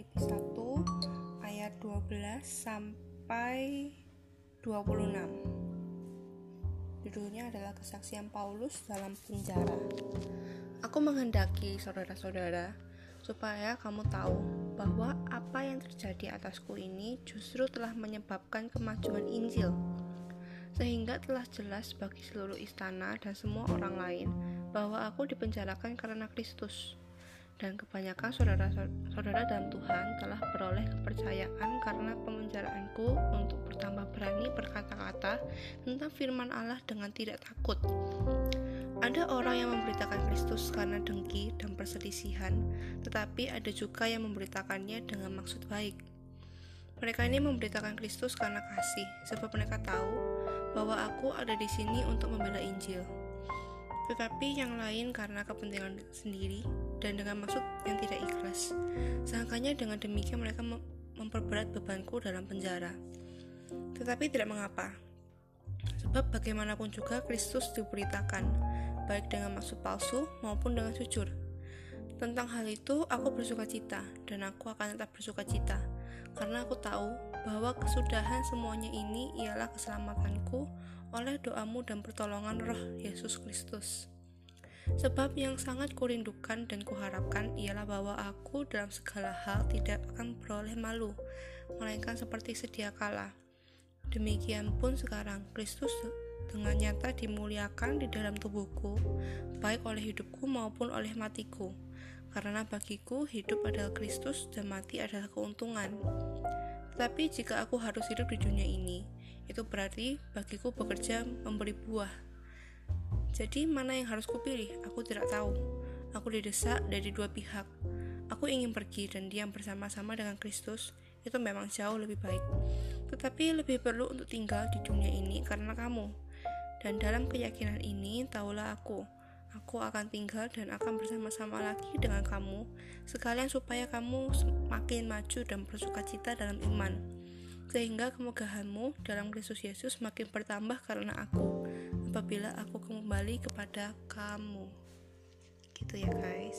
Filipi 1 ayat 12 sampai 26. Judulnya adalah kesaksian Paulus dalam penjara. Aku menghendaki saudara-saudara supaya kamu tahu bahwa apa yang terjadi atasku ini justru telah menyebabkan kemajuan Injil sehingga telah jelas bagi seluruh istana dan semua orang lain bahwa aku dipenjarakan karena Kristus dan kebanyakan saudara-saudara dalam Tuhan telah beroleh kepercayaan karena pemenjaraanku untuk bertambah berani berkata-kata tentang firman Allah dengan tidak takut. Ada orang yang memberitakan Kristus karena dengki dan perselisihan, tetapi ada juga yang memberitakannya dengan maksud baik. Mereka ini memberitakan Kristus karena kasih, sebab mereka tahu bahwa aku ada di sini untuk membela Injil tetapi yang lain karena kepentingan sendiri dan dengan maksud yang tidak ikhlas. Sangkanya dengan demikian mereka memperberat bebanku dalam penjara. Tetapi tidak mengapa, sebab bagaimanapun juga Kristus diberitakan, baik dengan maksud palsu maupun dengan jujur. Tentang hal itu, aku bersuka cita, dan aku akan tetap bersuka cita, karena aku tahu bahwa kesudahan semuanya ini ialah keselamatanku oleh doamu dan pertolongan roh Yesus Kristus. Sebab yang sangat kurindukan dan kuharapkan ialah bahwa aku dalam segala hal tidak akan beroleh malu, melainkan seperti sedia kala. Demikian pun sekarang Kristus dengan nyata dimuliakan di dalam tubuhku, baik oleh hidupku maupun oleh matiku. Karena bagiku hidup adalah Kristus dan mati adalah keuntungan. Tetapi jika aku harus hidup di dunia ini, itu berarti bagiku bekerja memberi buah. Jadi mana yang harus kupilih? Aku tidak tahu. Aku didesak dari dua pihak. Aku ingin pergi dan diam bersama-sama dengan Kristus. Itu memang jauh lebih baik. Tetapi lebih perlu untuk tinggal di dunia ini karena kamu. Dan dalam keyakinan ini, tahulah aku, aku akan tinggal dan akan bersama-sama lagi dengan kamu, sekalian supaya kamu semakin maju dan bersuka cita dalam iman sehingga kemegahanmu dalam Kristus Yesus makin bertambah karena aku apabila aku kembali kepada kamu. Gitu ya guys.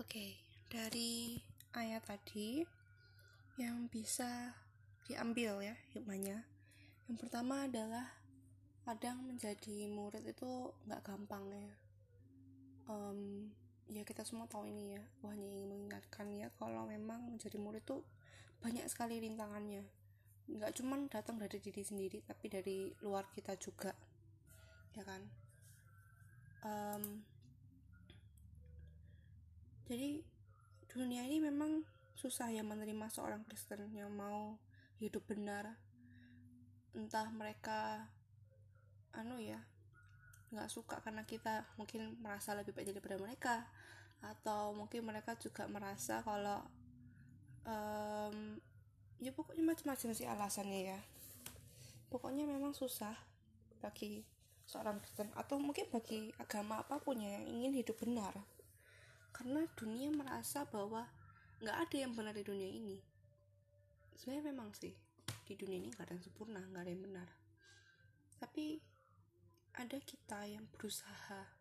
Oke dari ayat tadi yang bisa diambil ya hikmahnya. Yang pertama adalah kadang menjadi murid itu nggak gampang ya. Um, ya kita semua tahu ini ya. Aku hanya ingin mengingatkan ya kalau memang menjadi murid tuh banyak sekali rintangannya. Nggak cuman datang dari diri sendiri tapi dari luar kita juga. Ya kan? Um, jadi dunia ini memang susah ya menerima seorang Kristen yang mau hidup benar. Entah mereka anu ya nggak suka karena kita mungkin merasa lebih baik daripada mereka. Atau mungkin mereka juga merasa kalau um, ya pokoknya macam-macam sih alasannya ya. Pokoknya memang susah bagi seorang Kristen atau mungkin bagi agama apa pun ya yang ingin hidup benar. Karena dunia merasa bahwa nggak ada yang benar di dunia ini. Sebenarnya memang sih di dunia ini nggak ada yang sempurna nggak ada yang benar. Tapi ada kita yang berusaha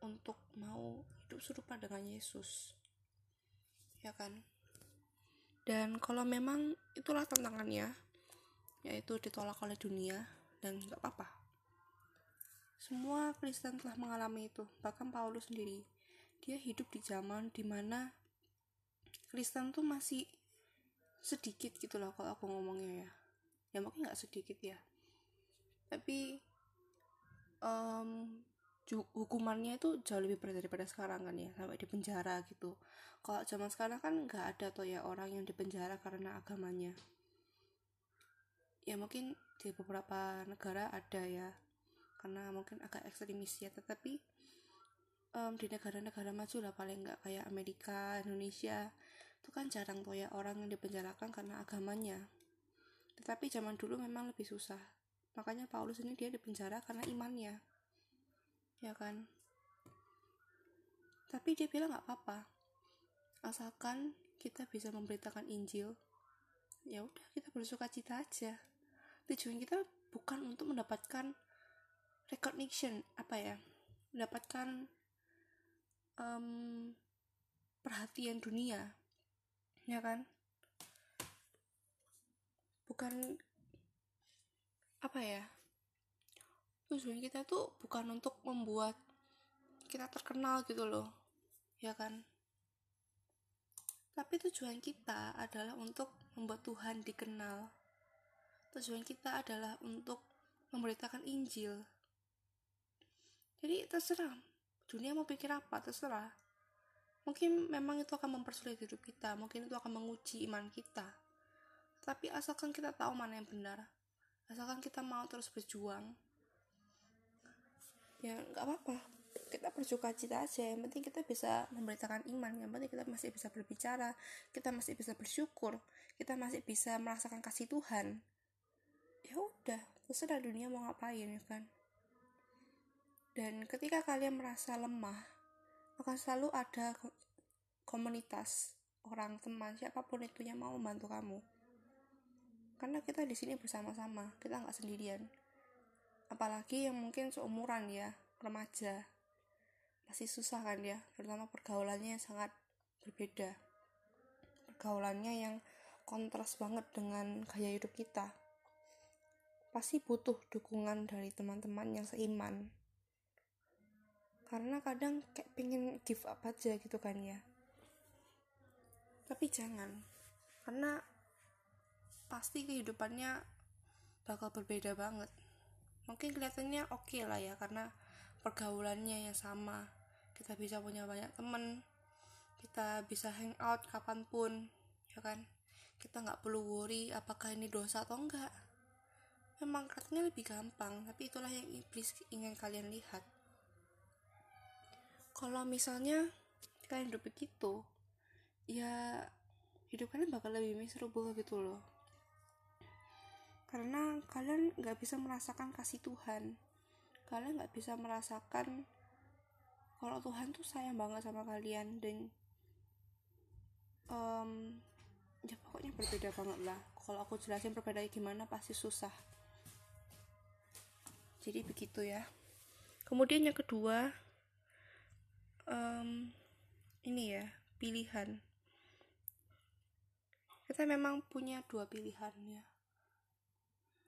untuk mau hidup serupa dengan Yesus ya kan? Dan kalau memang itulah tantangannya yaitu ditolak oleh dunia dan nggak apa-apa. Semua Kristen telah mengalami itu bahkan Paulus sendiri. Dia hidup di zaman di mana Kristen tuh masih sedikit gitu loh kalau aku ngomongnya ya. Ya mungkin nggak sedikit ya. Tapi um, hukumannya itu jauh lebih berat daripada sekarang kan ya sampai di penjara gitu. Kalau zaman sekarang kan nggak ada tuh ya orang yang dipenjara karena agamanya. Ya mungkin di beberapa negara ada ya karena mungkin agak ekstremis ya. Tetapi um, di negara-negara maju lah paling nggak kayak Amerika Indonesia itu kan jarang tuh ya orang yang dipenjarakan karena agamanya. Tetapi zaman dulu memang lebih susah makanya Paulus ini dia dipenjara karena imannya. Ya kan? Tapi dia bilang nggak apa-apa. Asalkan kita bisa memberitakan Injil ya udah kita bersuka cita aja. Tujuan kita bukan untuk mendapatkan recognition apa ya? Mendapatkan um, perhatian dunia ya kan? Bukan apa ya tujuan kita tuh bukan untuk membuat kita terkenal gitu loh ya kan? Tapi tujuan kita adalah untuk membuat Tuhan dikenal. Tujuan kita adalah untuk memberitakan Injil. Jadi terserah dunia mau pikir apa terserah. Mungkin memang itu akan mempersulit hidup kita mungkin itu akan menguji iman kita. Tapi asalkan kita tahu mana yang benar asalkan kita mau terus berjuang ya nggak apa-apa. Kita bersuka cita aja. Yang penting kita bisa memberitakan iman. Yang penting kita masih bisa berbicara. Kita masih bisa bersyukur. Kita masih bisa merasakan kasih Tuhan. Ya udah terserah dunia mau ngapain ya kan? Dan ketika kalian merasa lemah, akan selalu ada komunitas, orang teman, siapa pun itu yang mau membantu kamu. Karena kita di sini bersama-sama, kita nggak sendirian. Apalagi yang mungkin seumuran ya, remaja. Masih susah kan ya, terutama pergaulannya yang sangat berbeda. Pergaulannya yang kontras banget dengan gaya hidup kita. Pasti butuh dukungan dari teman-teman yang seiman karena kadang kayak pengen give up aja gitu kan ya tapi jangan karena pasti kehidupannya bakal berbeda banget. Mungkin kelihatannya oke okay lah ya karena pergaulannya yang sama. Kita bisa punya banyak temen kita bisa hang out kapan pun ya kan? Kita nggak perlu worry apakah ini dosa atau enggak memang katanya lebih gampang tapi itulah yang iblis ingin kalian lihat. Kalau misalnya kalian hidup begitu ya hidup kalian bakal lebih miserable gitu loh karena kalian nggak bisa merasakan kasih Tuhan. Kalian nggak bisa merasakan kalau Tuhan tuh sayang banget sama kalian dan um, ya pokoknya berbeda banget lah. Kalau aku jelasin perbedaannya gimana pasti susah. Jadi begitu ya. Kemudian yang kedua um, ini ya pilihan. Kita memang punya dua pilihan ya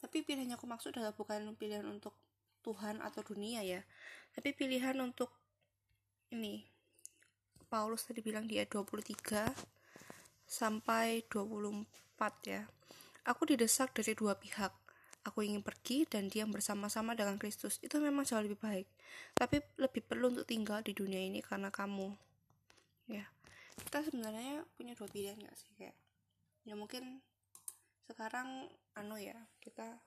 tapi pilihan yang aku maksud adalah bukan pilihan untuk Tuhan atau dunia ya. Tapi pilihan untuk ini Paulus tadi bilang dia 23 sampai 24 ya. Aku didesak dari dua pihak. Aku ingin pergi dan diam bersama-sama dengan Kristus. Itu memang jauh lebih baik. Tapi lebih perlu untuk tinggal di dunia ini karena kamu. Ya. Kita sebenarnya punya dua pilihan gak sih kayak? Ya mungkin sekarang anu ya kita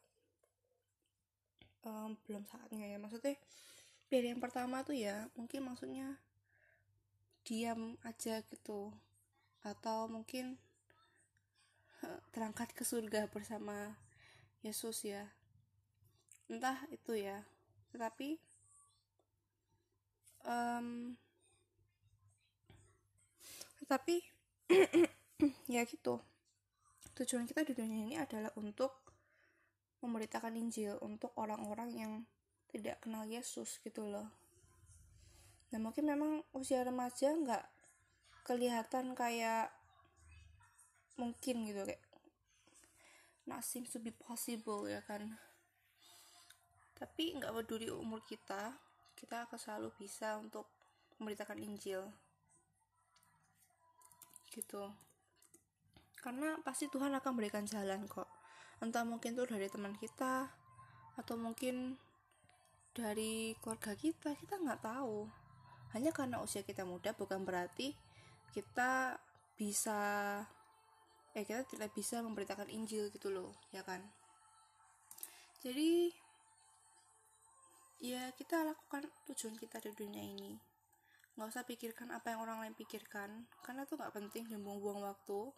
um, belum saatnya ya. Maksudnya pilihan pertama tuh ya mungkin maksudnya diam aja gitu. Atau mungkin terangkat ke surga bersama Yesus ya. Entah itu ya. Tetapi um, tetapi ya gitu tujuan kita di dunia ini adalah untuk memberitakan Injil untuk orang-orang yang tidak kenal Yesus gitu loh. Nah mungkin memang usia remaja nggak kelihatan kayak mungkin gitu kayak not seems to be possible ya kan. Tapi nggak peduli umur kita kita akan selalu bisa untuk memberitakan Injil. Gitu karena pasti Tuhan akan berikan jalan kok. Entah mungkin tuh dari teman kita atau mungkin dari keluarga kita kita nggak tahu. Hanya karena usia kita muda bukan berarti kita bisa eh kita tidak bisa memberitakan Injil gitu loh ya kan? Jadi ya kita lakukan tujuan kita di dunia ini. Nggak usah pikirkan apa yang orang lain pikirkan karena itu nggak penting dan buang-buang waktu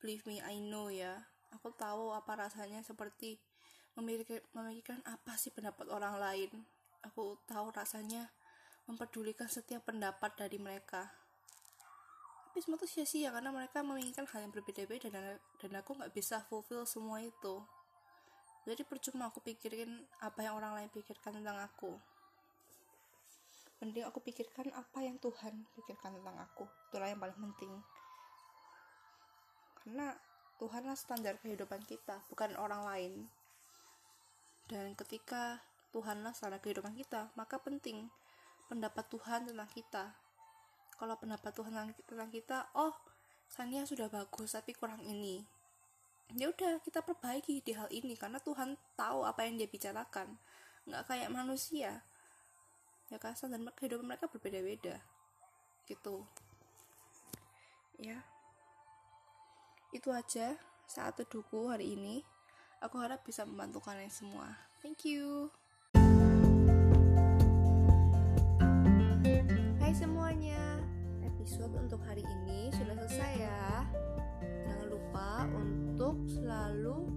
believe me I know ya. Aku tahu apa rasanya seperti memikir, memikirkan apa sih pendapat orang lain. Aku tahu rasanya memperdulikan setiap pendapat dari mereka. Tapi semua itu sia-sia karena mereka menginginkan hal yang berbeda-beda dan, dan aku nggak bisa fulfill semua itu. Jadi percuma aku pikirin apa yang orang lain pikirkan tentang aku. Mending aku pikirkan apa yang Tuhan pikirkan tentang aku. Itulah yang paling penting karena Tuhanlah standar kehidupan kita bukan orang lain. Dan ketika Tuhanlah standar kehidupan kita maka penting pendapat Tuhan tentang kita. Kalau pendapat Tuhan tentang kita oh Sania sudah bagus tapi kurang ini. Ya udah kita perbaiki di hal ini karena Tuhan tahu apa yang dia bicarakan. Nggak kayak manusia. Ya kan dan kehidupan mereka berbeda-beda. Gitu. Ya itu aja saat teduhku hari ini. Aku harap bisa membantu kalian semua. Thank you. Hai semuanya. Episode untuk hari ini sudah selesai ya. Jangan lupa untuk selalu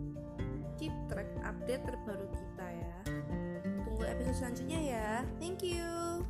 keep track update terbaru kita ya. Tunggu episode selanjutnya ya. Thank you